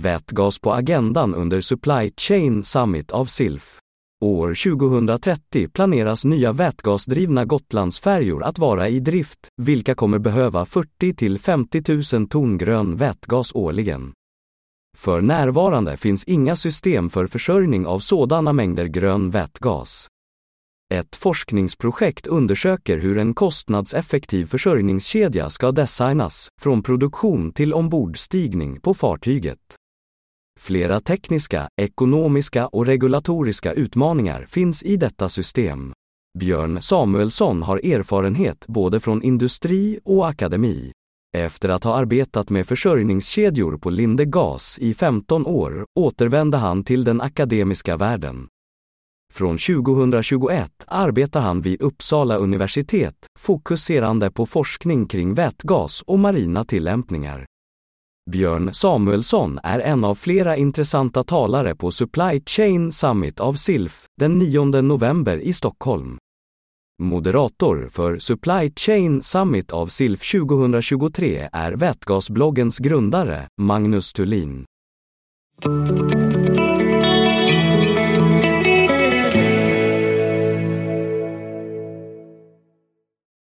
Vätgas på agendan under Supply Chain Summit av SILF. År 2030 planeras nya vätgasdrivna Gotlandsfärjor att vara i drift, vilka kommer behöva 40 till 50 000 ton grön vätgas årligen. För närvarande finns inga system för försörjning av sådana mängder grön vätgas. Ett forskningsprojekt undersöker hur en kostnadseffektiv försörjningskedja ska designas, från produktion till ombordstigning på fartyget. Flera tekniska, ekonomiska och regulatoriska utmaningar finns i detta system. Björn Samuelsson har erfarenhet både från industri och akademi. Efter att ha arbetat med försörjningskedjor på Linde Gas i 15 år återvände han till den akademiska världen. Från 2021 arbetar han vid Uppsala universitet, fokuserande på forskning kring vätgas och marina tillämpningar. Björn Samuelsson är en av flera intressanta talare på Supply Chain Summit av SILF den 9 november i Stockholm. Moderator för Supply Chain Summit av SILF 2023 är vätgasbloggens grundare, Magnus Thulin.